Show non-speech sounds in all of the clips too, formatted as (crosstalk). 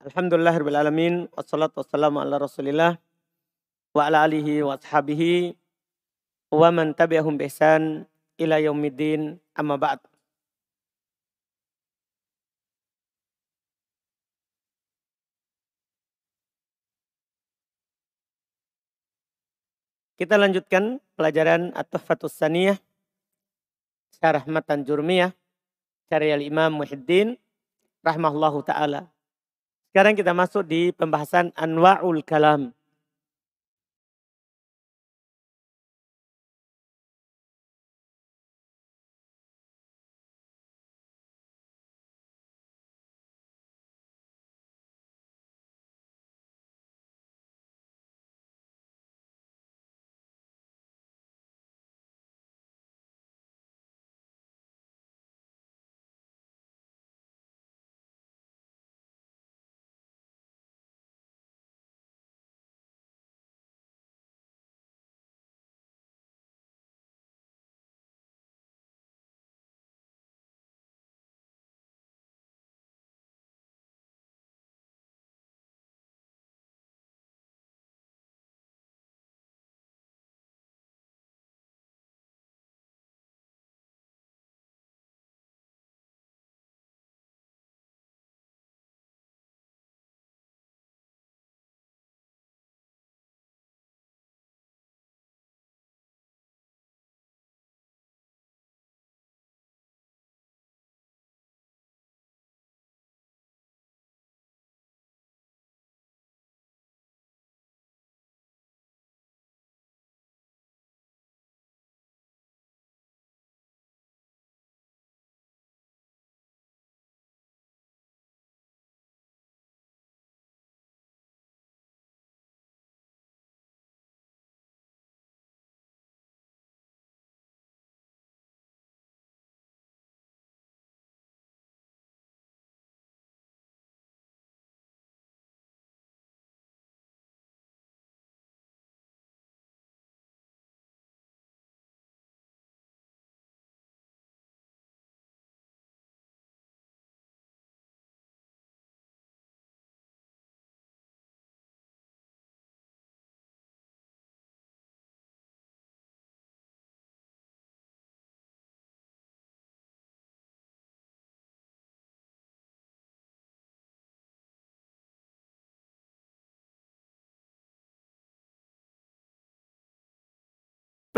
Alhamdulillahirrahmanirrahim. Wassalatu wassalamu ala rasulillah. Wa ala alihi wa ashabihi. Wa man tabi'ahum bihsan ila yaumiddin amma ba'd. Kita lanjutkan pelajaran At-Tuhfatus Saniyah. Syarah Matan Jurmiyah. Syarah Imam Muhyiddin. Rahmahullahu ta'ala. Sekarang kita masuk di pembahasan anwa'ul kalam.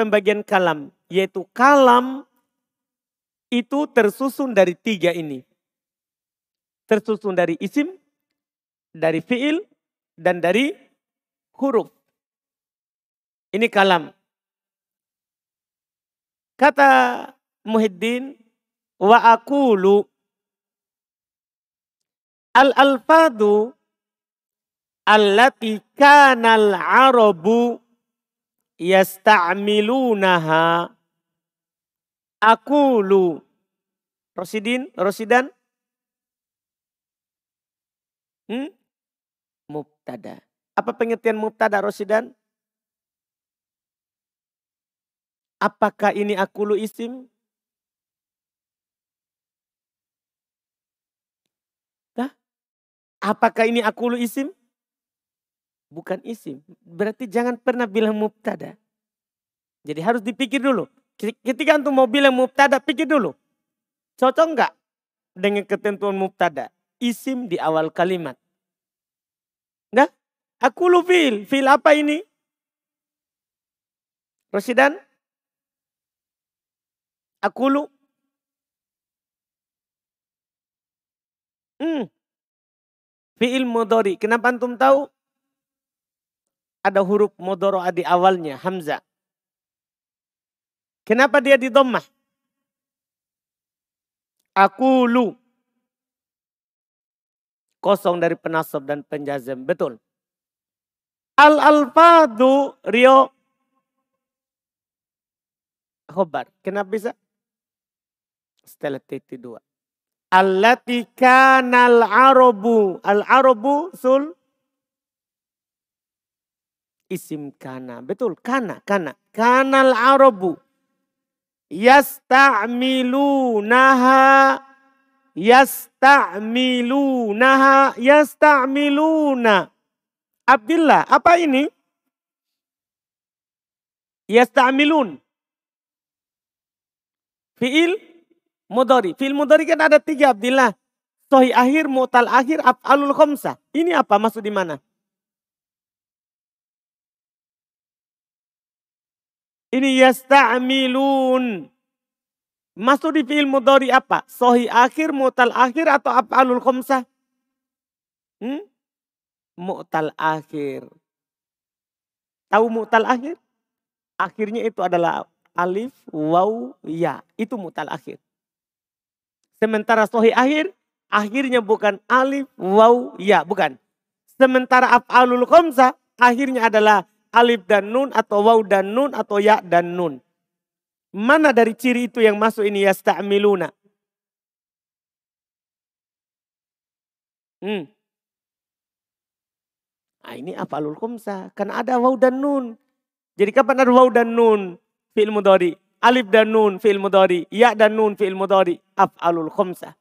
Pembagian kalam. Yaitu kalam itu tersusun dari tiga ini. Tersusun dari isim, dari fiil, dan dari huruf. Ini kalam. Kata Muhyiddin, wa akulu al-alfadu allati kanal arabu yasta'milunaha aqulu Rosidin, Rosidan hmm? mubtada. Apa pengertian mubtada Rosidan? Apakah ini akulu isim? Hah? Apakah ini akulu isim? Bukan isim. Berarti jangan pernah bilang mubtada. Jadi harus dipikir dulu. Ketika antum mau bilang mubtada, pikir dulu. Cocok enggak dengan ketentuan mubtada? Isim di awal kalimat. Enggak? Aku lu fil. Fil apa ini? Rosidan? Aku lu? Hmm. Fi'il mudori. Kenapa antum tahu? Ada huruf modoro di awalnya, Hamzah. Kenapa dia di dhammah? lu Kosong dari penasab dan penjazam. Betul. Al-alfadu Rio khobar. Kenapa bisa? Setelah titik dua. Allati kanal arabu. Al-arabu sul isim kana. Betul, kana, kana. Kanal arabu yasta'milunaha yasta'milunaha yasta'miluna. Abdillah, apa ini? Yasta'milun. Fi'il mudori. Fi'il mudori kan ada tiga Abdillah. Sohi akhir, mu'tal akhir, af'alul khomsah. Ini apa maksud di mana? Ini yasta'milun. Masuk di fi'il mudori apa? Sohi akhir, mu'tal akhir atau af'alul khomsah? Hmm? Mu'tal akhir. Tahu mu'tal akhir? Akhirnya itu adalah alif, waw, ya. Itu mu'tal akhir. Sementara sohi akhir, akhirnya bukan alif, waw, ya. Bukan. Sementara af'alul khomsah, akhirnya adalah alif dan nun atau waw dan nun atau ya dan nun. Mana dari ciri itu yang masuk ini yasta'miluna? Hmm. Nah, ini afalul khumsa. Karena ada waw dan nun. Jadi kapan ada waw dan nun? Fi'il mudhari. Alif dan nun fi'il mudhari. Ya dan nun fi'il mudhari. Af'alul khumsa.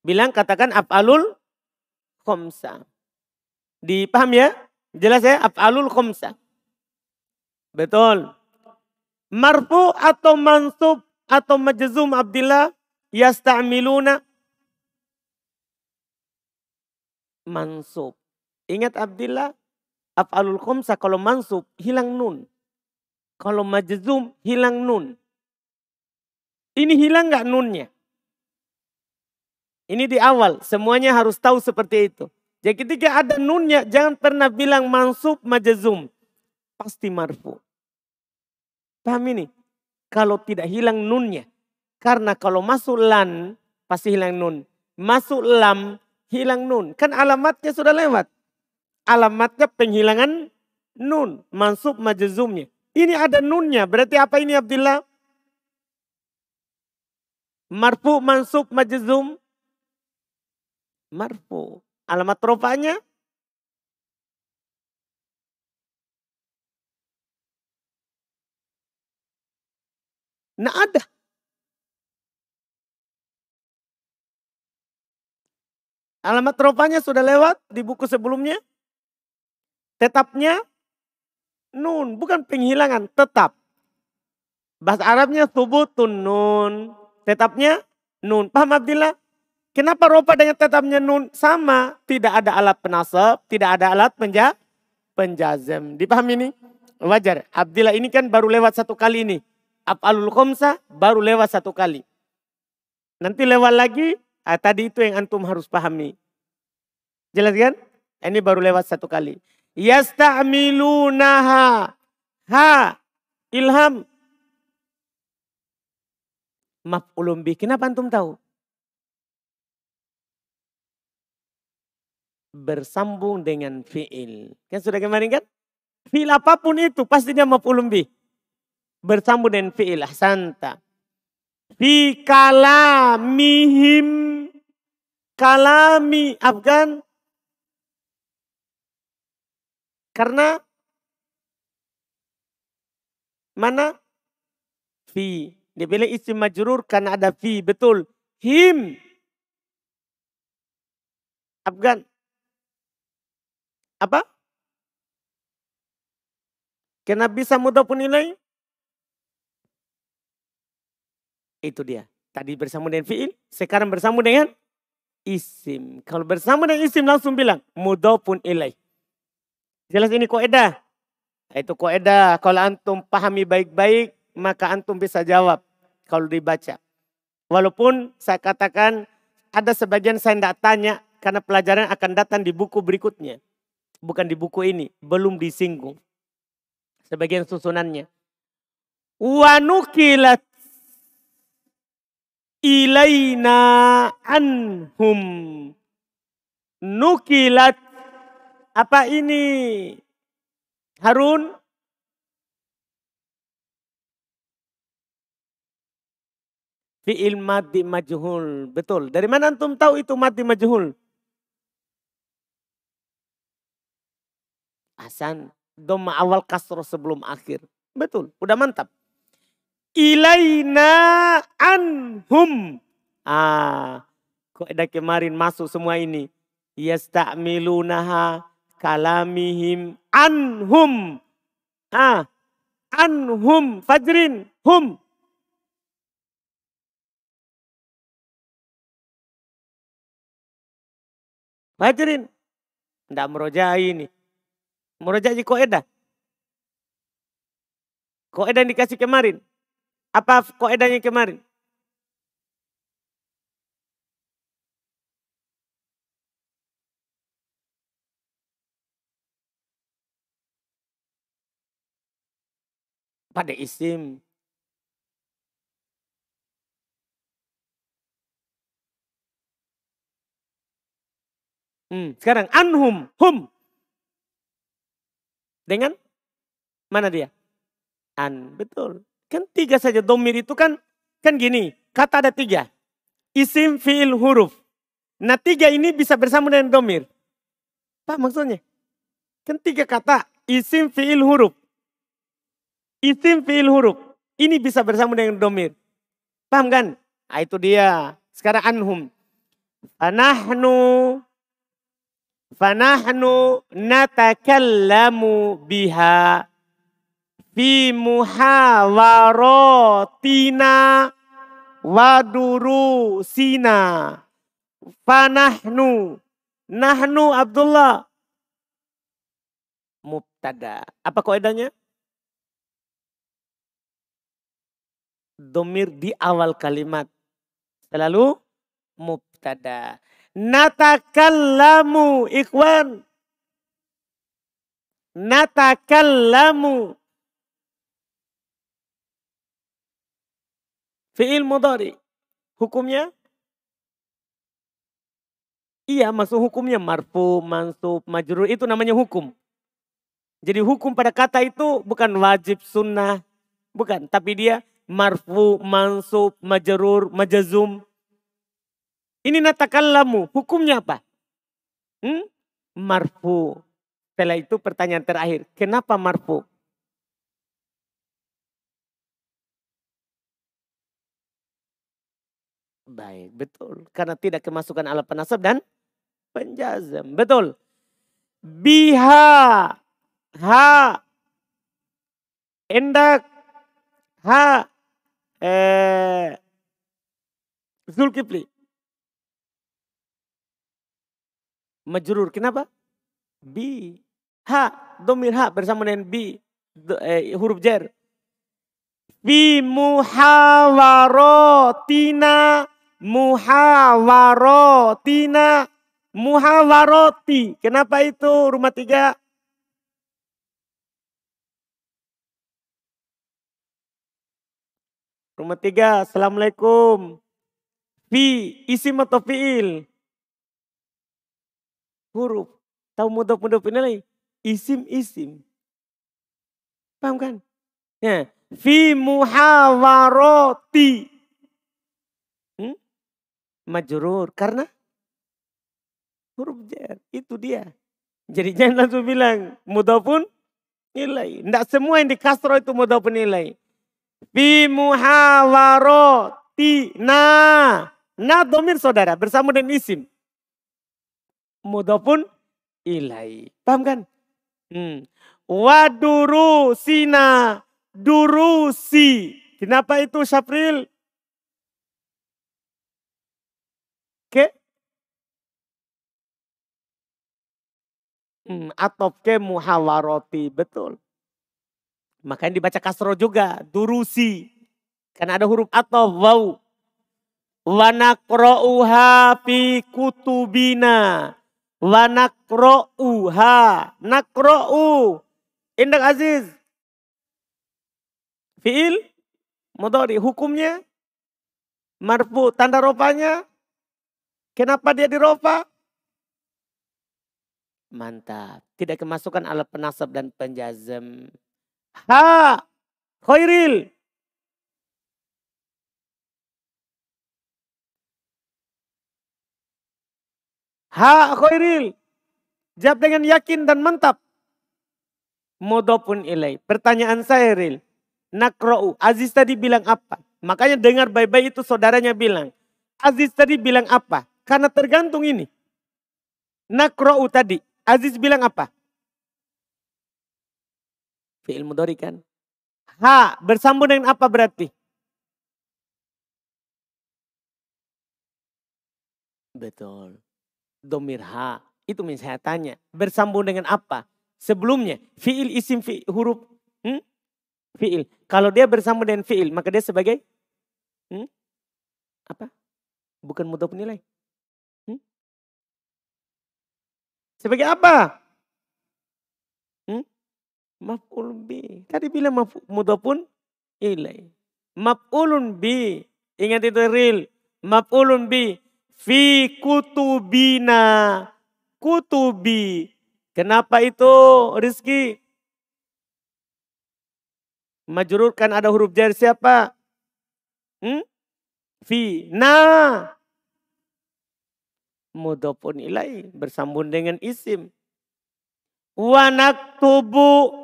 Bilang katakan af'alul khumsa. Dipaham ya? Jelas ya? Af'alul khumsa. Betul. Marfu atau mansub atau majzum Abdillah yasta'miluna mansub. Ingat Abdillah, af'alul khumsa kalau mansub hilang nun. Kalau majzum hilang nun. Ini hilang nggak nunnya? Ini di awal, semuanya harus tahu seperti itu. Jadi ketika ada nunnya, jangan pernah bilang mansub majazum. Pasti marfu. Paham ini? Kalau tidak hilang nunnya. Karena kalau masuk lan, pasti hilang nun. Masuk lam, hilang nun. Kan alamatnya sudah lewat. Alamatnya penghilangan nun. Mansub majazumnya. Ini ada nunnya. Berarti apa ini Abdullah? Marfu, mansub, majazum. Marfu. Alamat rofanya Nah ada. Alamat rofanya sudah lewat di buku sebelumnya. Tetapnya nun, bukan penghilangan, tetap. Bahasa Arabnya subutun nun. Tetapnya nun. Paham Abdillah? Kenapa ropa dengan tetapnya nun sama? Tidak ada alat penasab, tidak ada alat penja, penjazem. Dipahami ini? Wajar. Abdillah ini kan baru lewat satu kali ini. Af'alul khomsa baru lewat satu kali. Nanti lewat lagi, ah, tadi itu yang antum harus pahami. Jelas kan? Ini baru lewat satu kali. Yasta'milunaha. Ha. Ilham. Maf'ulun bih. Kenapa antum tahu? Bersambung dengan fi'il. Kan sudah kemarin kan? Fi'il apa pun itu pasti dia maf'ulun bih. Bersambung dengan fi'il. Ahsanta. Fi kalamihim. Kalami. Afgan. Karena mana? Fi. Dia bilang isim majrur karena ada fi. Betul. Him. Afgan. Apa? Karena bisa mudah pun nilai. Itu dia. Tadi bersama dengan fi'il, sekarang bersama dengan isim. Kalau bersama dengan isim langsung bilang mudah pun ilai. Jelas ini koedah. Itu koedah. Kalau antum pahami baik-baik, maka antum bisa jawab kalau dibaca. Walaupun saya katakan ada sebagian saya tidak tanya karena pelajaran akan datang di buku berikutnya bukan di buku ini, belum disinggung. Sebagian susunannya. Wanukilat ilaina anhum. Nukilat. Apa ini? Harun? Fi'il mati majhul. Betul. Dari mana antum tahu itu mati majhul? Hasan. Doma awal kasro sebelum akhir. Betul, udah mantap. Ilaina anhum. Ah, kok ada kemarin masuk semua ini. Yasta'milunaha kalamihim anhum. Ah, anhum fajrin hum. Fajrin. Tidak merojai ini. Ada? Kok ada yang dikasih kemarin? Apa kok edanya kemarin? pada isim. Hmm, sekarang anhum, hum. Dengan mana dia? An, betul. Kan tiga saja domir itu kan kan gini, kata ada tiga. Isim, fiil, huruf. Nah tiga ini bisa bersama dengan domir. Apa maksudnya? Kan tiga kata, isim, fiil, huruf. Isim fiil huruf. Ini bisa bersama dengan domir. Paham kan? Nah, itu dia. Sekarang anhum. Fanahnu fanahnu natakallamu biha fi muhawaratina wadurusina. Fanahnu. Nahnu Abdullah. Mubtada. Apa koedanya? domir di awal kalimat. Selalu mubtada. Natakallamu ikhwan. Natakallamu. Fi'il mudari. Hukumnya? Iya masuk hukumnya marfu, mansub, majrur. Itu namanya hukum. Jadi hukum pada kata itu bukan wajib, sunnah. Bukan. Tapi dia marfu, mansub, majarur, majazum. Ini natakallamu, hukumnya apa? Hmm? Marfu. Setelah itu pertanyaan terakhir, kenapa marfu? Baik, betul. Karena tidak kemasukan alat penasab dan penjazam. Betul. Biha. Ha. Endak. Ha eh, Zulkifli. Majrur. Kenapa? Bi. Ha. Domir ha bersama dengan bi. Eh, huruf jar. Bi muhawarotina. Muhawarotina. Muhawaroti. Kenapa itu rumah tiga? Rumah tiga, Assalamualaikum. Fi, isim atau fi'il? Huruf. Tahu mudok-mudok ini lagi? Isim-isim. Paham kan? Ya. Fi muhawaroti. Hmm? Majurur. Karena huruf jar. Itu dia. Jadi (laughs) jangan langsung bilang mudopun nilai. Tidak semua yang di Castro itu mudopun nilai. Fi muhawaroti. Nah. Nah domir saudara bersama dengan isim. Mudafun ilai. Paham kan? Hmm. Wadurusina. Durusi. Kenapa itu Syapril? Ke? Hmm, atau ke muhawaroti. Betul. Makanya dibaca kasro juga, durusi. Karena ada huruf atau wau. Wanakro'uha fi kutubina. Wanakro'uha. Nakro'u. Indak Aziz. Fi'il. Mudori. Hukumnya. Marfu. Tanda ropanya. Kenapa dia diropa? Mantap. Tidak kemasukan alat penasab dan penjazam. Ha. Khairil. Ha khairil. Jawab dengan yakin dan mantap. Modopun ilai. Pertanyaan saya Ril. Nakro'u. Aziz tadi bilang apa? Makanya dengar baik-baik itu saudaranya bilang. Aziz tadi bilang apa? Karena tergantung ini. Nakro'u tadi. Aziz bilang apa? Fi'il mudori kan? Ha bersambung dengan apa berarti? Betul. Domir ha. Itu misalnya saya tanya. Bersambung dengan apa? Sebelumnya. Fi'il isim fi, huruf. Hmm? Fi'il. Kalau dia bersambung dengan fi'il. Maka dia sebagai. Hmm? Apa? Bukan mudah penilai. Hmm? Sebagai apa? Hmm? Maf'ul bi. Tadi bilang mudhafun ilai. Maf'ulun bi. Ingat itu real. Maf'ulun bi. Fi kutubina. Kutubi. Kenapa itu Rizki? Majrur kan ada huruf jar siapa? Hmm? Fi. Na. Mudhafun ilai. Bersambung dengan isim. Wa naktubu.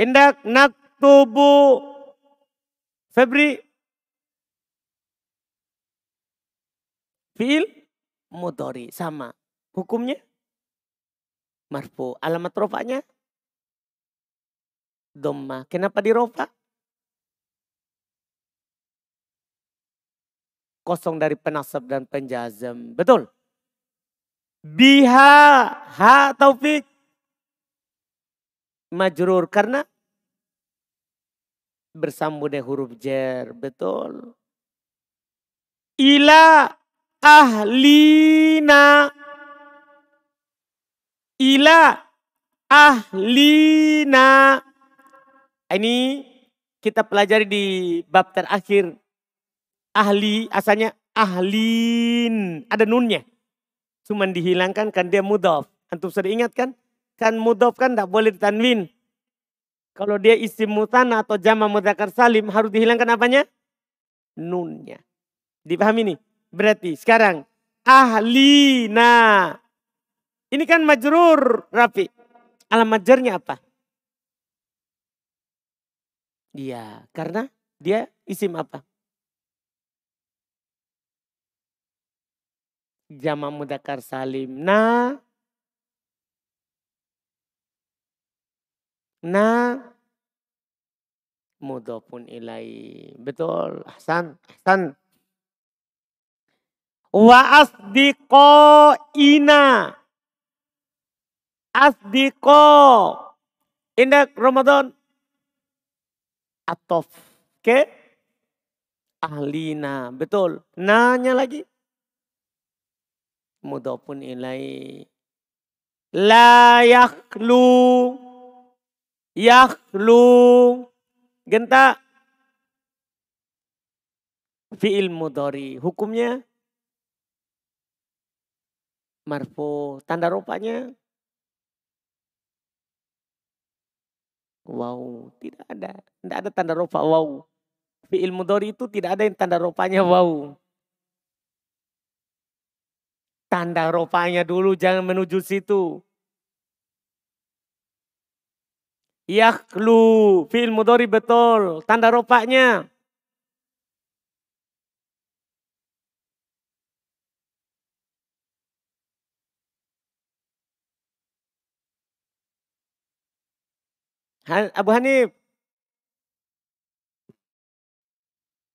Indak naktubu. Febri. Fi'il mudhari sama. Hukumnya marfu. Alamat rofanya domma. Kenapa di rofa? Kosong dari penasab dan penjazam. Betul. Biha ha taufik majrur karena bersambung dengan huruf jer. Betul. Ila ahlina. Ila ahlina. Ini kita pelajari di bab terakhir. Ahli asalnya ahlin. Ada nunnya. Cuman dihilangkan kan dia mudhof antum sudah ingat kan? Kan mudhof kan tidak boleh ditanwin. Kalau dia isim mutana atau jama mudakar salim harus dihilangkan apanya? Nunnya. Dipahami nih berarti sekarang ahlina. Ini kan majrur Rafi. Alamat jarnya apa? Iya, karena dia isim apa? Jama mudakar salim. Na. Na. Mudofun ilai. Betul. Ahsan. Ahsan. Wa asdiqo ina. Asdiqo. Indak Ramadan. Atof. Oke. Ahlina. Betul. Nanya lagi. Mudopun ilai. La yakhlu. Yakhlu. Genta. Fi'il mudori. Hukumnya marfu tanda rupanya wow tidak ada tidak ada tanda rupa wow. Fi'il mudhari itu tidak ada yang tanda rupanya wow. Tanda rupanya dulu jangan menuju situ. Yakhlu fi'il mudhari betul tanda rupanya Abu Hanif.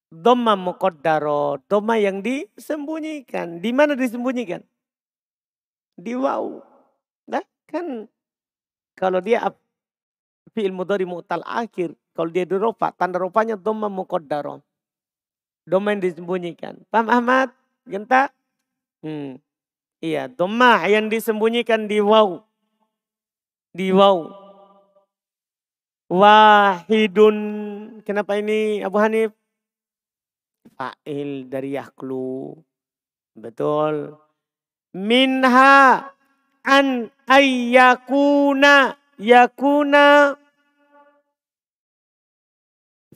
Doma muqaddaro, doma yang disembunyikan. Di mana disembunyikan? Di waw. Nah, kan kalau dia fi'il mudhari mu'tal akhir, kalau dia di rofa, tanda rofanya doma muqaddaro. Doma yang disembunyikan. Paham Ahmad? Genta? Hmm. Iya, doma yang disembunyikan di waw. Di waw. Wahidun. Kenapa ini Abu Hanif? Fa'il dari yaklu. Betul. Minha an ayyakuna yakuna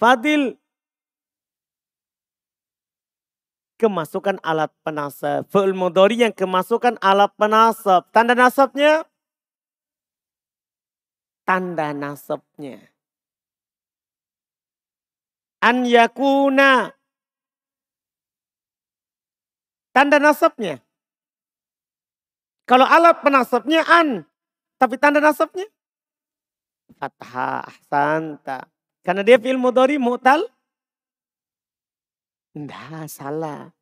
Fadil kemasukan alat penasab. Fi'il mudhari yang kemasukan alat penasab. Tanda nasabnya tanda nasabnya. An yakuna tanda nasabnya. Kalau alat penasabnya an, tapi tanda nasabnya fathah ahsanta. Karena dia fi'il mudhari mu'tal. Enggak, salah.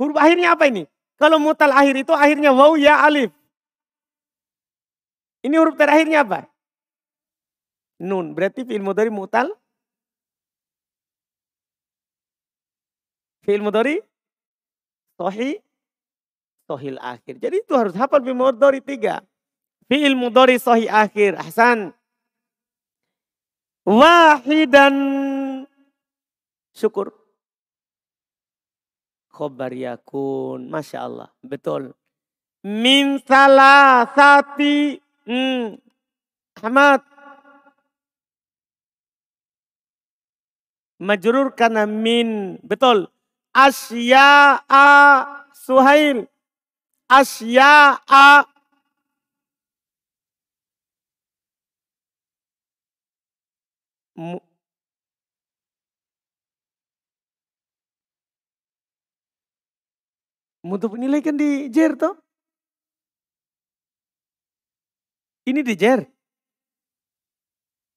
Huruf akhirnya apa ini? Kalau mutal akhir itu akhirnya waw ya alif. Ini huruf terakhirnya apa? Nun. Berarti fi'il mudhari mutal. Fi'il mudhari sohi sohil akhir. Jadi itu harus hafal fi'il mudhari tiga. Fi'il mudhari sohi akhir. Ahsan. Wahidan. Syukur khobar yakun. Masya Allah. Betul. Min salasati. Hmm. Ahmad. Majrur karena min. Betul. Asya'a Suhail. Asya'a Mudhof nilai kan di jer toh? Ini di jer?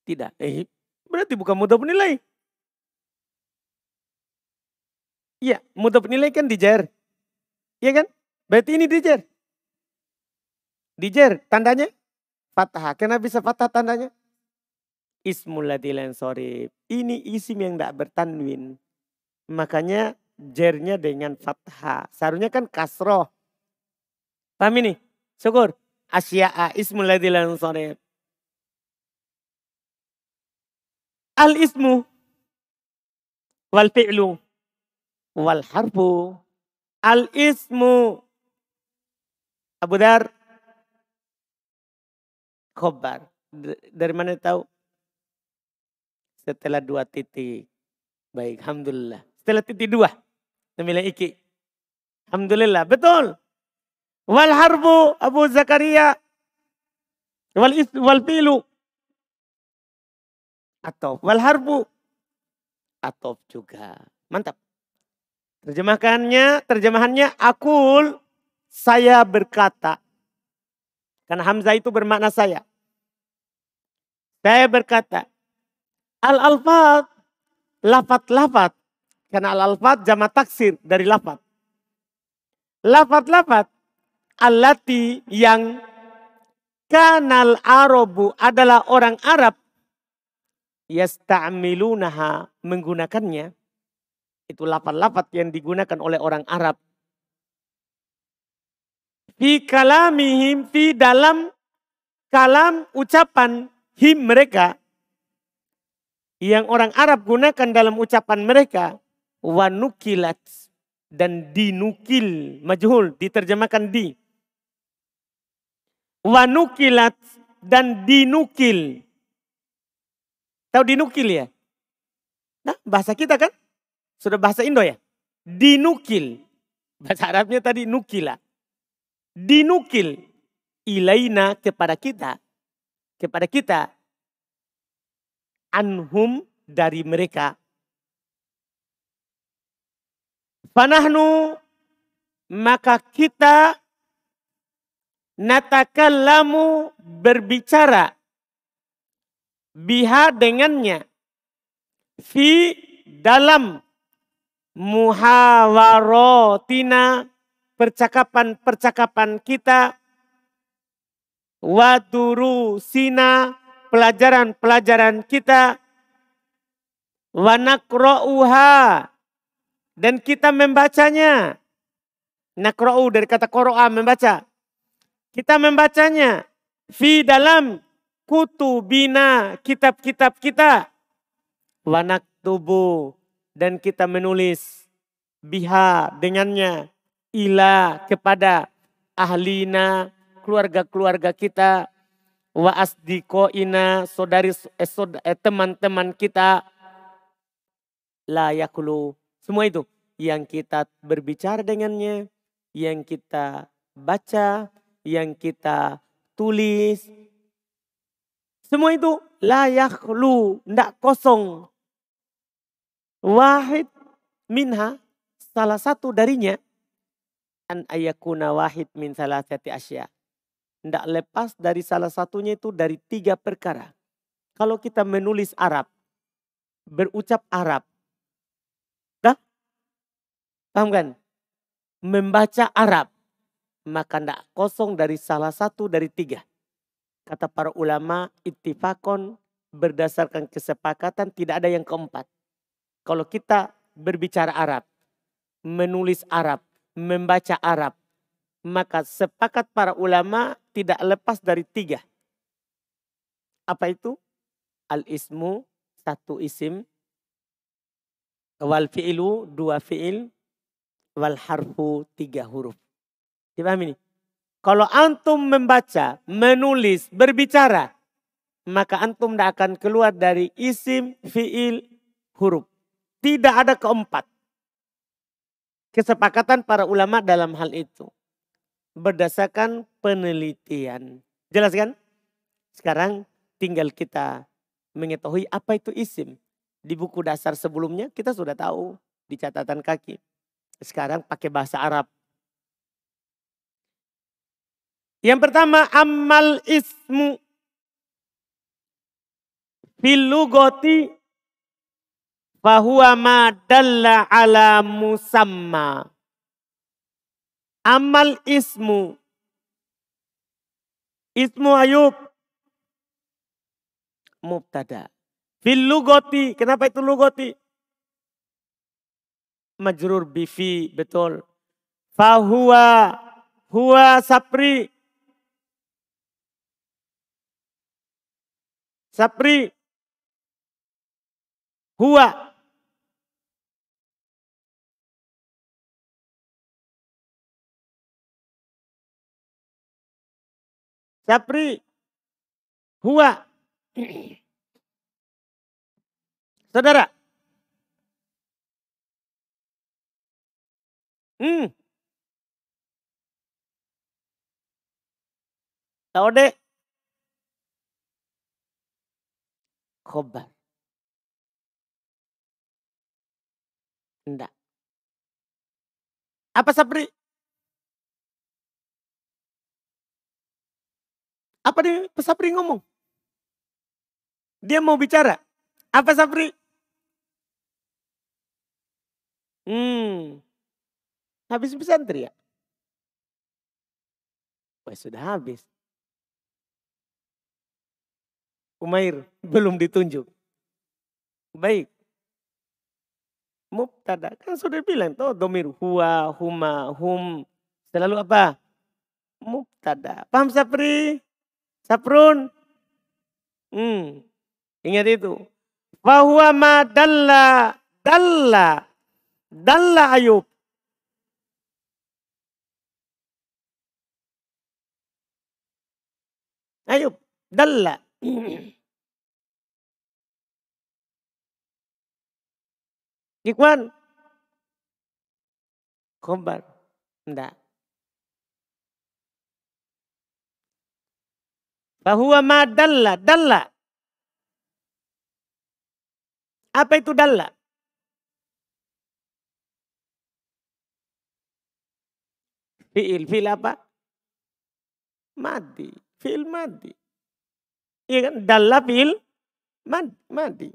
Tidak. Eh, berarti bukan mudhof nilai. Iya, mudhof nilai kan di jer. Iya kan? Berarti ini di jer. Di jer, tandanya fathah. Kenapa bisa fathah tandanya? Ismul ladilan sorry. Ini isim yang tidak bertanwin. Makanya jernya dengan fathah. Seharusnya kan kasroh. Paham ini? Syukur. Asya'a ismul ladzi Al ismu wal fi'lu wal harfu. Al ismu Abu Dar khobar. Dari mana tahu? Setelah dua titik. Baik, Alhamdulillah. Setelah titik dua. Nilai iki. Alhamdulillah. Betul. Wal harbu Abu Zakaria. Wal, wal pilu. Atau wal harbu. Atau juga. Mantap. Terjemahkannya, terjemahannya akul saya berkata. Karena Hamzah itu bermakna saya. Saya berkata. Al-alfad, lafat-lafat karena al-alfat jama taksir dari lafat. Lafat-lafat alati yang kanal arabu adalah orang Arab yasta'milunaha menggunakannya. Itu lafat-lafat yang digunakan oleh orang Arab. Fi kalamihim, fi dalam kalam ucapan him mereka. Yang orang Arab gunakan dalam ucapan mereka wanukilat dan dinukil majhul diterjemahkan di wanukilat dan dinukil. Tahu dinukil ya? Nah bahasa kita kan? Sudah bahasa Indo ya? Dinukil. Bahasa Arabnya tadi nukila. Dinukil ilaina kepada kita kepada kita. Anhum dari mereka. Fanahnu maka kita natakallamu berbicara. Biha dengannya. Fi dalam muhawarotina percakapan-percakapan kita. Waduru sina pelajaran-pelajaran kita. Wanakro'uha. Dan kita membacanya. Nakro'u dari kata koro'a membaca. Kita membacanya. Fi dalam kutubina kitab-kitab kita. Wanak tubuh. Dan kita menulis biha dengannya. Ila kepada ahlina keluarga-keluarga kita. Wa asdikoina saudari eh, eh, teman-teman kita. La yakulu semua itu yang kita berbicara dengannya, yang kita baca, yang kita tulis. Semua itu layak lu, ndak kosong. Wahid minha, salah satu darinya, an ayakuna wahid min salasati asya. Tidak lepas dari salah satunya itu dari tiga perkara. Kalau kita menulis Arab, berucap Arab, dah? Paham kan? Membaca Arab, maka tidak kosong dari salah satu dari tiga. Kata para ulama, ittifakon berdasarkan kesepakatan tidak ada yang keempat. Kalau kita berbicara Arab, menulis Arab, membaca Arab, maka sepakat para ulama tidak lepas dari tiga. Apa itu? Al-ismu, satu isim. Wal fi'ilu, dua fi'il. Wal harfu, tiga huruf. Dipahami ini? Kalau antum membaca, menulis, berbicara, maka antum tidak akan keluar dari isim, fiil, huruf. Tidak ada keempat. Kesepakatan para ulama dalam hal itu. Berdasarkan penelitian. Jelas kan? Sekarang tinggal kita mengetahui apa itu isim. Di buku dasar sebelumnya kita sudah tahu di catatan kaki. Sekarang pakai bahasa Arab. Yang pertama amal ismu filugoti fahuwa ma dalla ala musamma. Amal ismu. Ismu Ayub. Mubtada. Fil lugoti. Kenapa itu lugoti? Majrur bifi. Betul. Fahuwa. Huwa sapri. Sapri. Huwa. Sapri. Huwa. Saudara. Hmm. Tahu khobar. Enggak. Apa Sapri? Apa dia Sapri ngomong? Dia mau bicara. Apa Sapri? Hmm. Habis pesantren ya? Wah sudah habis. Umair (laughs) belum ditunjuk. Baik. Mubtada kan sudah bilang tuh domir huwa, huma, hum. Selalu apa? Mubtada. Paham Sapri? Saprun? Hmm. Ingat itu. Bahwa ma dalla, dalla, dalla Ayub. Ayub, dalla. (clears throat) Ikhwan. Khobar. Enggak. Bahwa ma dalla. Dalla. Apa itu dalla? Fi'il. Fi'il apa? Madi. Fi'il madi. Iya kan? Dalla mad, madi.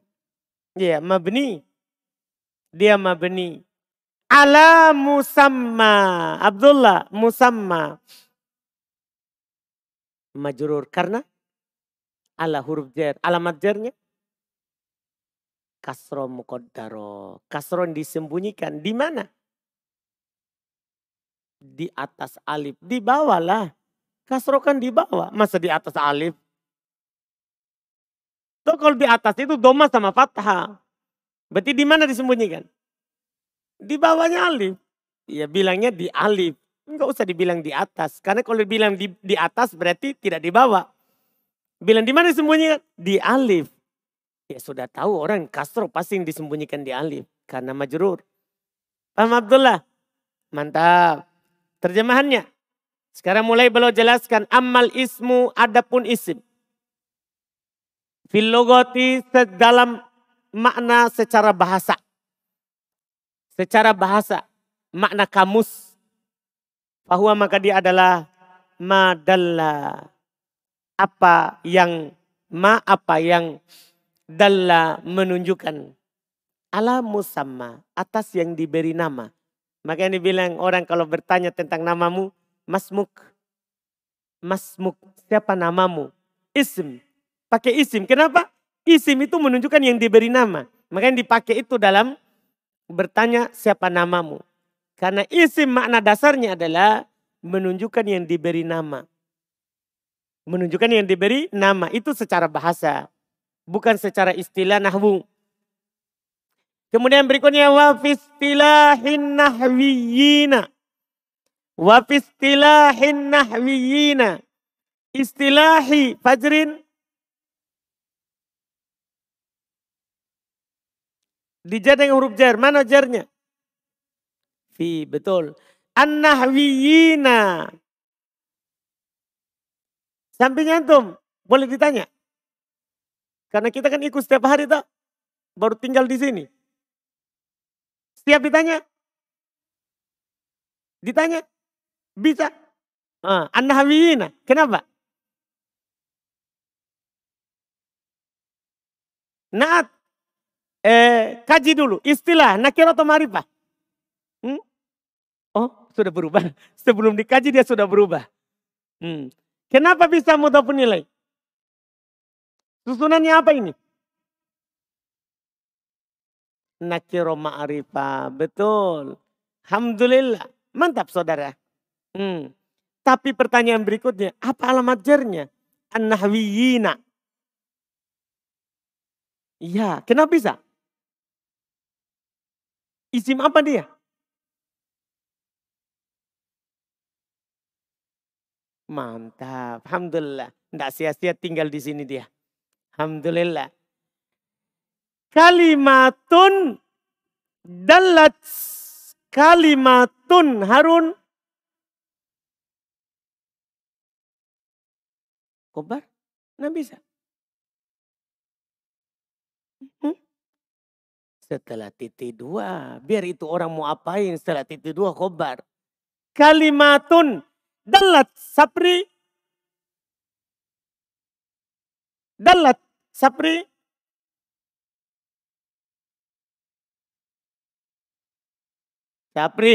Iya, mabni. Dia mabni. Ala musamma. Abdullah, musamma. Majrur. Karena ala huruf jar. Alamat jarnya kasro mukodaro. Kasro disembunyikan. Di mana? Di atas alif. Di bawah lah. Kasro kan di bawah. Masa di atas alif? Tuh kalau di atas itu doma sama fathah. Berarti di mana disembunyikan? Di bawahnya alif. Ya bilangnya di alif. Enggak usah dibilang di atas. Karena kalau dibilang di, di atas berarti tidak di bawah. Bilang di mana disembunyikan? Di alif. Ya sudah tahu orang kasro pasti yang disembunyikan di alif. Karena majrur. Paham Abdullah? Mantap. Terjemahannya. Sekarang mulai beliau jelaskan. Amal ismu adapun isim. Filogoti dalam makna secara bahasa. Secara bahasa, makna kamus. Bahwa maka dia adalah madalla. Apa yang ma apa yang dalla menunjukkan ala musamma atas yang diberi nama. Makanya dibilang orang kalau bertanya tentang namamu, masmuk. Masmuk, siapa namamu? Ism. Pakai isim. Kenapa? Isim itu menunjukkan yang diberi nama. Makanya dipakai itu dalam bertanya siapa namamu. Karena isim makna dasarnya adalah menunjukkan yang diberi nama. Menunjukkan yang diberi nama itu secara bahasa. Bukan secara istilah nahwu. Kemudian berikutnya wafistilahin nahwiyina. Wafistilahin nahwiyina. Istilahi fajrin. Dijar dengan huruf jar. Mana jarnya? Fi, betul. An-nahwiyina. Sampingnya antum, boleh ditanya. Karena kita kan ikut setiap hari tak. Baru tinggal di sini. Setiap ditanya. Ditanya. Bisa. Ah, An-nahwiyina. Kenapa? Naat. Eh, kaji dulu. Istilah nakir atau marifah? Hmm? Oh, sudah berubah. (laughs) Sebelum dikaji dia sudah berubah. Hmm. Kenapa bisa mudhafun nilai? Susunannya apa ini? Nakiro ma'rifah. Betul. Alhamdulillah. Mantap saudara. Hmm. Tapi pertanyaan berikutnya, apa alamat jarnya? An-nahwiyina. Iya, kenapa bisa? Isim apa dia? Mantap, Alhamdulillah. Tidak sia-sia tinggal di sini dia. Alhamdulillah. Kalimatun dalat kalimatun Harun. Kobar? Nah bisa. Setelah titik dua. Biar itu orang mau apain setelah titik dua kobar. Kalimatun Dalat sapri. Dalat sapri. Sapri.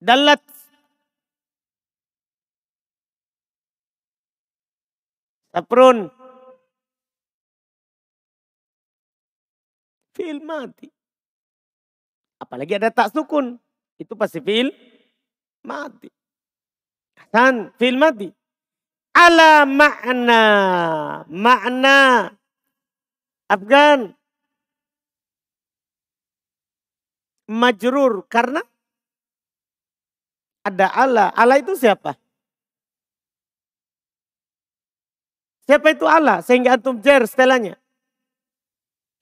Dalat. Saprun. Fi'il mati. Apalagi ada tak sukun. Itu pasti fi'il mati. Kan fil madi. Ala makna. Makna. Afgan. Majrur. Karena ada Allah. Allah itu siapa? Siapa itu Allah? Sehingga antum jer setelahnya.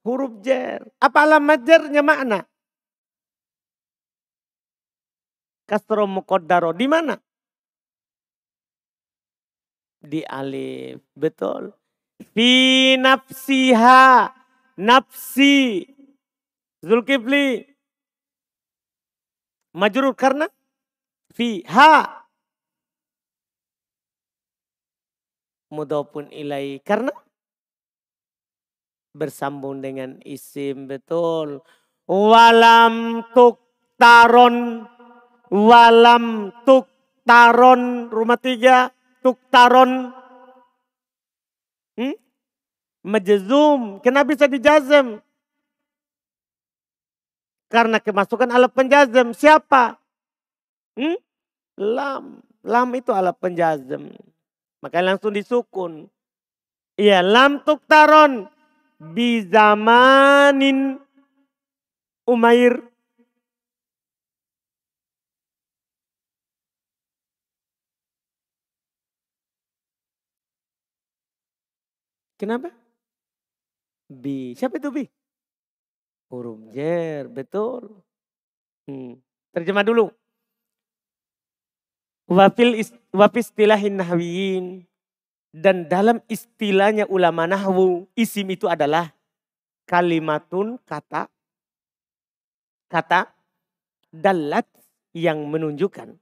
Huruf jer. Apa alamat jernya makna? Kasro mukodaro. Di mana? di alif. Betul. Fi nafsiha. Nafsi. Zulkifli. Majrur karena fi ha. Mudhafun ilai karena bersambung dengan isim betul. Walam tuk taron walam tuk taron rumah tiga tuktaron. Hmm? Majzum. Kenapa bisa dijazm? Karena kemasukan alat penjazm. Siapa? Hmm? Lam. Lam itu alat penjazm. Maka langsung disukun. Iya, lam tuktaron. Bizamanin Umair Kenapa? Bi. Siapa itu Bi? Huruf jer, betul. Hmm. Terjemah dulu. Wafil wafistilahin nahwiyin. Dan dalam istilahnya ulama nahwu, isim itu adalah kalimatun kata, kata dalat yang menunjukkan.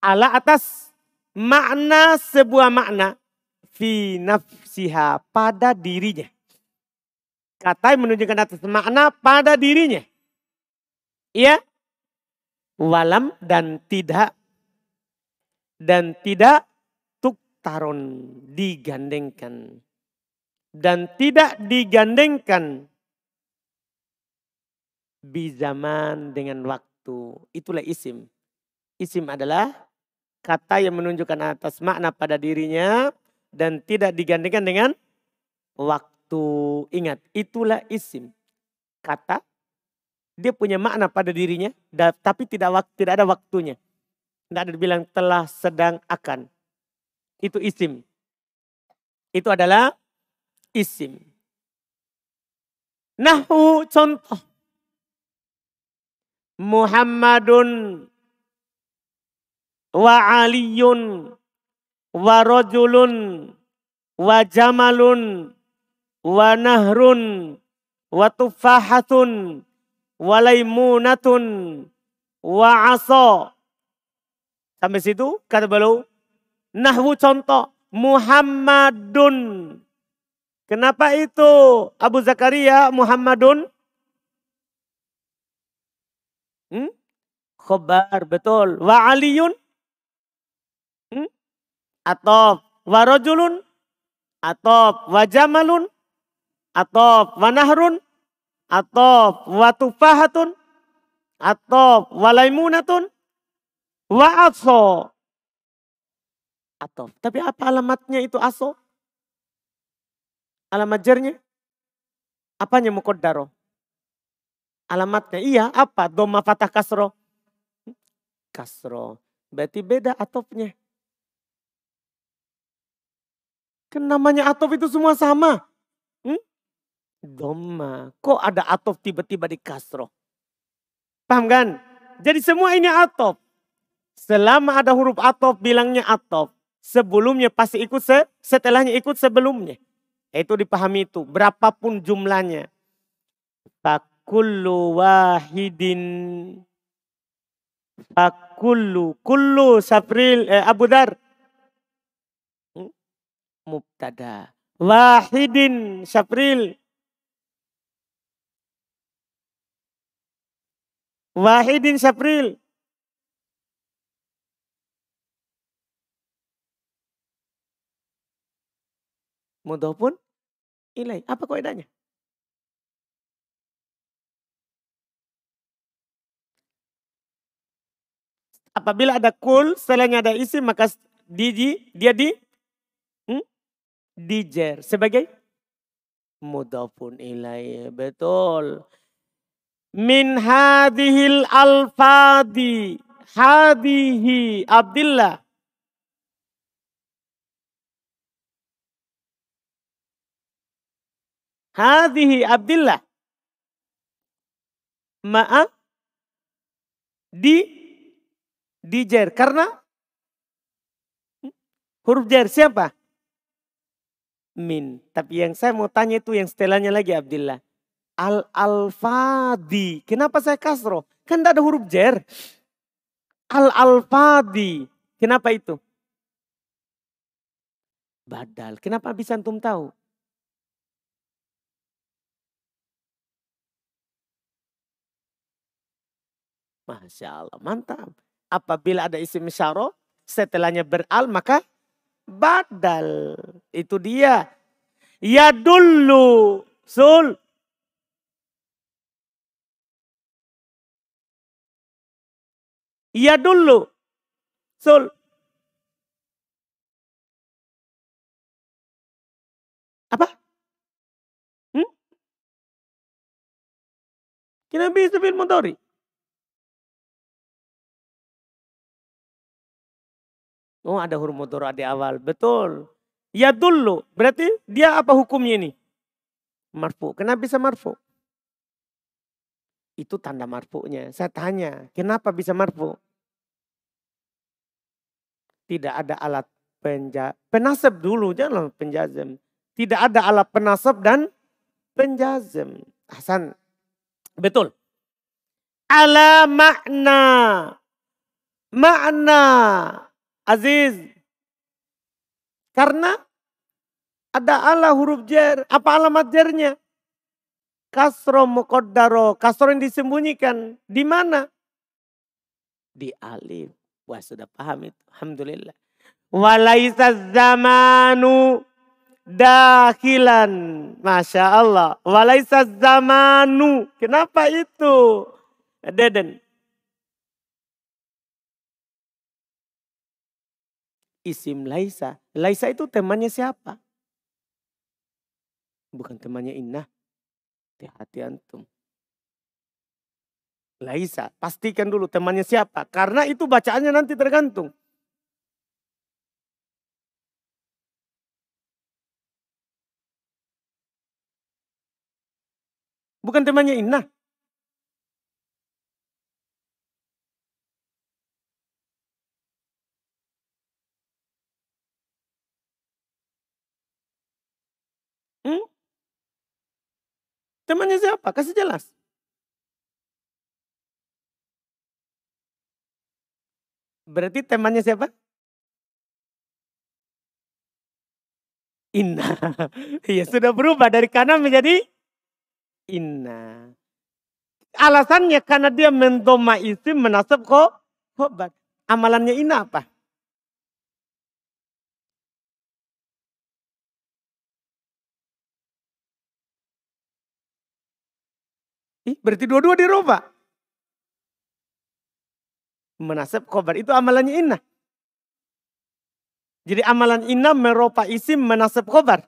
Ala atas makna sebuah makna fi nafsiha pada dirinya. Kata yang menunjukkan atas makna pada dirinya. Ya. Walam dan tidak dan tidak tuktaron digandengkan dan tidak digandengkan bizaman dengan waktu. Itulah isim. Isim adalah kata yang menunjukkan atas makna pada dirinya dan tidak digandengkan dengan waktu. Ingat, itulah isim. Kata dia punya makna pada dirinya tapi tidak tidak ada waktunya. Tidak ada dibilang telah sedang akan. Itu isim. Itu adalah isim. Nahu contoh. Muhammadun wa aliyun wa rajulun wa jamalun wa nahrun wa tufahatun wa laimunatun wa asa. Sampai situ kata beliau nahwu contoh Muhammadun. Kenapa itu Abu Zakaria Muhammadun? Hmm? Khobar, betul. Wa aliyun? Hmm? Atau wa rajulun? Atau wa jamalun? Atau wa nahrun? Atau wa tufahatun? Atau wa laimunatun? Wa aso. Atau. Tapi apa alamatnya itu aso? Alamat jarnya? Apanya mukodaro? Alamatnya iya apa? Doma fatah kasro. Kasro. Berarti beda atopnya. Kan namanya atop itu semua sama. Hmm? Doma. Kok ada atop tiba-tiba di kasro? Paham kan? Jadi semua ini atop. Selama ada huruf atop bilangnya atop. Sebelumnya pasti ikut se setelahnya ikut sebelumnya. Itu dipahami itu. Berapapun jumlahnya. Pak kullu wahidin fakullu kullu sapril eh, Abu Dar hmm? mubtada wahidin sapril wahidin sapril mudhofun ilai apa kaidahnya Apabila ada kul, setelahnya ada isim, maka di, dia di hmm? dijer sebagai mudafun ilai Betul. Min hadihil alfadi. Hadihi Abdullah. Hadihi Abdullah. Maaf. Di di jer karena huruf jer siapa? Min. Tapi yang saya mau tanya itu yang setelahnya lagi Abdillah. Al-alfadi. Kenapa saya kasro? Kan tidak ada huruf jer. Al-alfadi. Kenapa itu? Badal. Kenapa bisa antum tahu? Masya Allah, mantap. Apabila ada isim syaro, setelahnya beral maka badal. Itu dia. Ya dulu. Sul. Ya dulu. Sul. Apa? Hmm? Bisa bil mudhari. Oh ada huruf mudhara di awal. Betul. Ya dulu. Berarti dia apa hukumnya ini? Marfu. Kenapa bisa marfu? Itu tanda marfunya. Saya tanya, kenapa bisa marfu? Tidak ada alat penja penasab dulu, jangan penjazem. Tidak ada alat penasab dan penjazem. Hasan. Betul. Ala makna makna aziz. Karena ada Allah huruf jer. Apa alamat jernya? Kasro mukodaro. Kasro yang disembunyikan. Di mana? Di alif. Wah sudah paham itu. Alhamdulillah. Walaisa zamanu dakhilan. Masya Allah. Walaisa zamanu. Kenapa itu? Deden. Isim Laisa. Laisa itu temannya siapa? Bukan temannya Inna. Hati-hati antum. Laisa, pastikan dulu temannya siapa. Karena itu bacaannya nanti tergantung. Bukan temannya Inna. Hmm? Temannya siapa? Kasih jelas. Berarti temannya siapa? Inna. Iya (laughs) sudah berubah dari kanan menjadi inna. Alasannya karena dia mendoma isim menasab kok. Amalannya inna apa? Ih, berarti dua-dua dirubah. Menasab khobar itu amalannya inna. Jadi amalan inna meropa isim menasab khobar.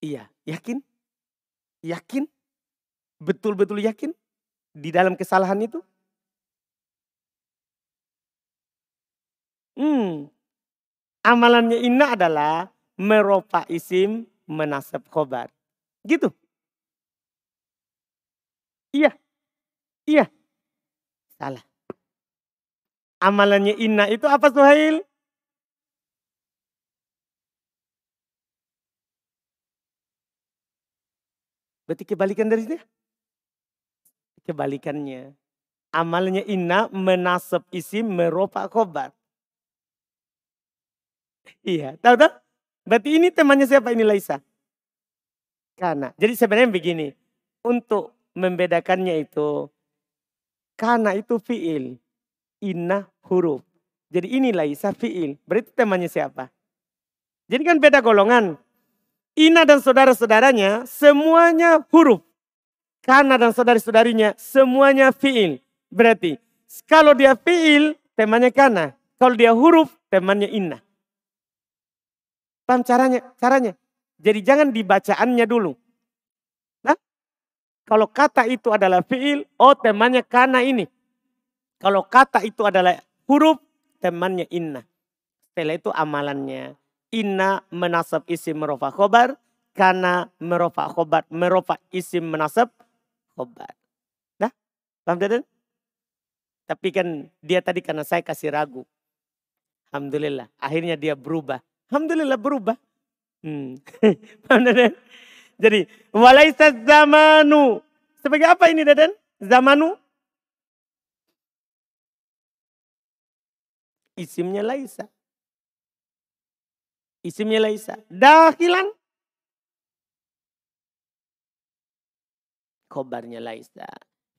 Iya, yakin? Yakin? Betul-betul yakin? Di dalam kesalahan itu? Hmm. Amalannya inna adalah meropa isim menasab khobar. Gitu. Iya. Iya. Salah. Amalannya inna itu apa Suhail? Berarti kebalikan dari dia. Kebalikannya. Amalnya inna menasab isim meropa khobar. Iya, tahu tak? Berarti ini temannya siapa ini Laisa? Karena. Jadi sebenarnya begini. Untuk membedakannya itu. Karena itu fiil. Inna huruf. Jadi ini Laisa fiil. Berarti temannya siapa? Jadi kan beda golongan. Ina dan saudara-saudaranya semuanya huruf. Kana dan saudari-saudarinya semuanya fiil. Berarti kalau dia fiil temannya kana. Kalau dia huruf temannya inna. Paham caranya? Caranya. Jadi jangan dibacaannya dulu. Nah, kalau kata itu adalah fiil, oh temannya kana ini. Kalau kata itu adalah huruf, temannya inna. Setelah itu amalannya. Inna menasab isim merofa khobar. Karena merofa khobar. Merofa isim menasab khobar. Nah, paham Dadan? Tapi kan dia tadi karena saya kasih ragu. Alhamdulillah. Akhirnya dia berubah. Alhamdulillah berubah. Hmm. (laughs) Jadi, walaisa zamanu. Sebagai apa ini Dadan? Zamanu? Isimnya laisa. Isimnya Laisa. Dahilan. Khobarnya Laisa.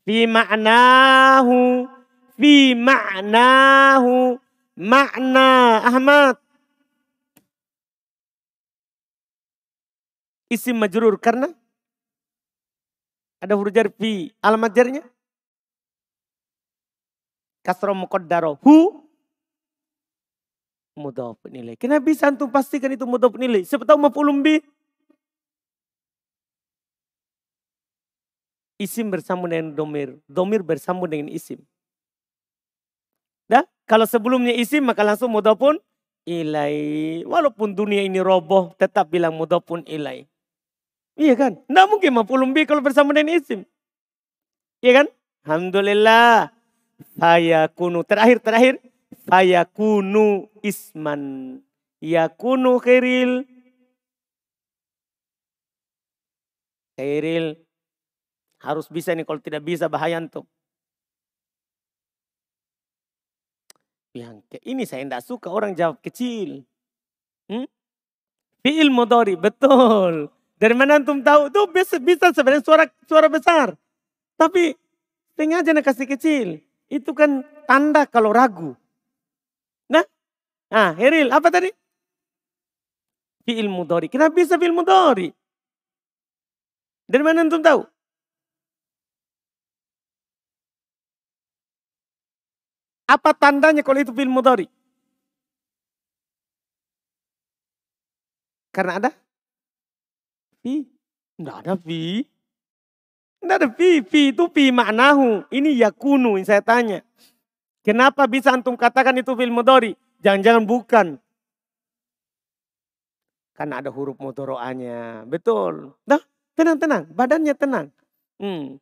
Fi ma'nahu. Fi ma'nahu. Makna Ahmad. Isim majrur karena ada huruf jar fi. Alamat jarnya? Kasro muqaddaro. Hu mudhaf nilai. Kenapa bisa antum pastikan itu mudhaf nilai? Siapa tahu maf'ulun bi? Isim bersambung dengan domir. Domir bersambung dengan isim. Dah? Kalau sebelumnya isim maka langsung mudhafun ilai. Walaupun dunia ini roboh tetap bilang mudhafun ilai. Iya kan? Tidak mungkin maf'ulun bi kalau bersambung dengan isim. Iya kan? Alhamdulillah. Saya kunu. Terakhir, terakhir fayakunu isman. Yakunu khairil. Khairil. Harus bisa nih kalau tidak bisa bahaya antum. Yang ini saya tidak suka orang jawab kecil. Hmm? Fi'il mudori, betul. Dari mana antum tahu? Tuh bisa, bisa sebenarnya suara suara besar. Tapi sengaja nak kasih kecil. Itu kan tanda kalau ragu. Nah, ah Heril, apa tadi? Fi'il mudori. Kenapa bisa fi'il mudori? Dari mana antum tahu? Apa tandanya kalau itu fi'il mudori? Karena ada fi. Tidak ada fi. Tidak ada fi. Fi itu fi maknahu. Ini yakunu yang saya tanya. Kenapa bisa antum katakan itu fil mudori? Jangan-jangan bukan. Karena ada huruf mudoro'anya. Betul. Nah, tenang-tenang. Badannya tenang. Hmm.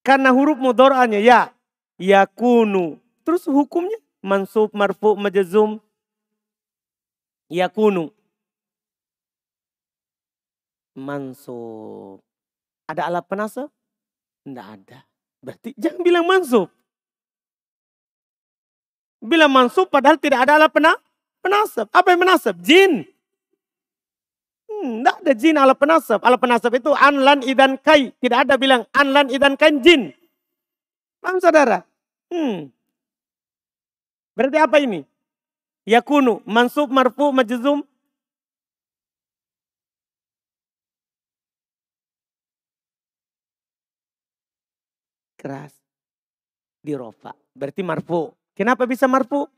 Karena huruf mudoro'anya ya. Yakunu. Terus hukumnya? Mansub, marfu, majazum. Yakunu mansub. Ada alat penasab? Tidak ada. Berarti (laughs) jangan bilang mansub. Bilang mansub padahal tidak ada alat pena, penasab. Apa yang menasab? Jin. Tidak hmm, ada jin alat penasab. Alat penasab itu anlan idan kai. Tidak ada bilang anlan idan kai jin. Paham saudara? Hmm. Berarti apa ini? Yakunu, mansub, marfu, majzum, keras. Di rofa. Berarti marfu. Kenapa bisa marfu?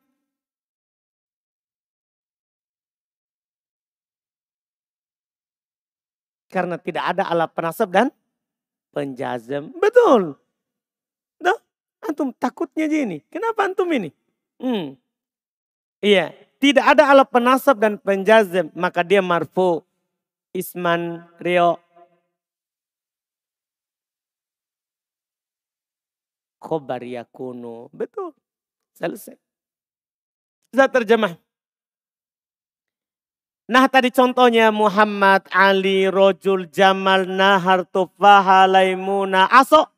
Karena tidak ada alat penasab dan penjazam. Betul. Duh, antum takutnya gini. Kenapa antum ini? Hmm. Iya, tidak ada alat penasab dan penjazam, maka dia marfu. Isman, Rio, khobar yakunu. Betul. Selesai. Bisa terjemah. Nah tadi contohnya Muhammad, Ali, Rojul, Jamal, Nahar, Tufaha, Laimuna, Aso.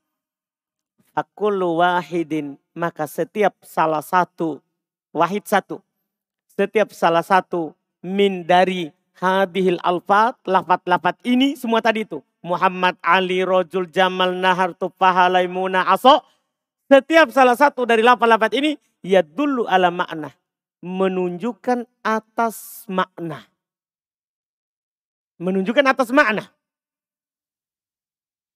Fakulu wahidin. Maka setiap salah satu, wahid satu. Setiap salah satu min dari hadihil alfat, lafat-lafat ini semua tadi itu. Muhammad, Ali, Rojul, Jamal, Nahar, Tufaha, Laimuna, Aso setiap salah satu dari lafaz-lafaz ini ya dulu ala makna. Menunjukkan atas makna. Menunjukkan atas makna.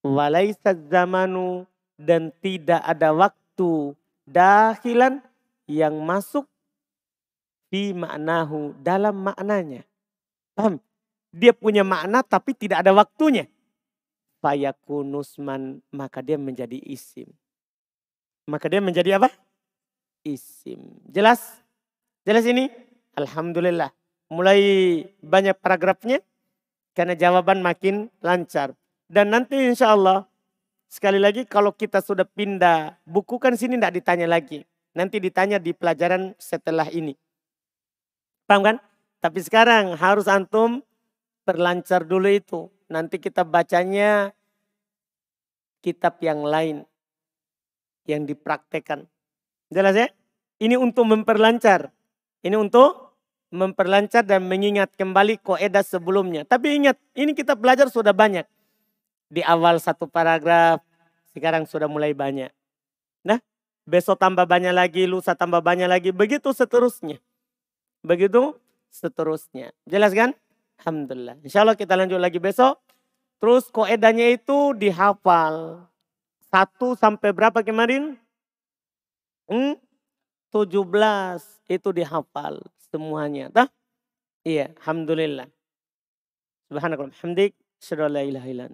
Walaisa zamanu dan tidak ada waktu dahilan yang masuk di maknahu dalam maknanya. Paham? Dia punya makna tapi tidak ada waktunya. Fayakunusman maka dia menjadi isim. Maka dia menjadi apa? Isim. Jelas? Jelas ini? Alhamdulillah. Mulai banyak paragrafnya. Karena jawaban makin lancar. Dan nanti insya Allah sekali lagi kalau kita sudah pindah buku kan sini tidak ditanya lagi. Nanti ditanya di pelajaran setelah ini. Paham kan? Tapi sekarang harus antum terlancar dulu itu. Nanti kita bacanya kitab yang lain yang dipraktekkan. Jelas ya? Ini untuk memperlancar. Ini untuk memperlancar dan mengingat kembali koedah sebelumnya. Tapi ingat, ini kita belajar sudah banyak. Di awal satu paragraf, sekarang sudah mulai banyak. Nah, besok tambah banyak lagi, lusa tambah banyak lagi, begitu seterusnya. Begitu seterusnya. Jelas kan? Alhamdulillah. Insya Allah kita lanjut lagi besok. Terus koedahnya itu dihafal. Satu sampai berapa kemarin? Hmm? 17 itu dihafal semuanya. Tah? Iya, alhamdulillah. Subhanakallah, hamdik, syadallah ilaha ilah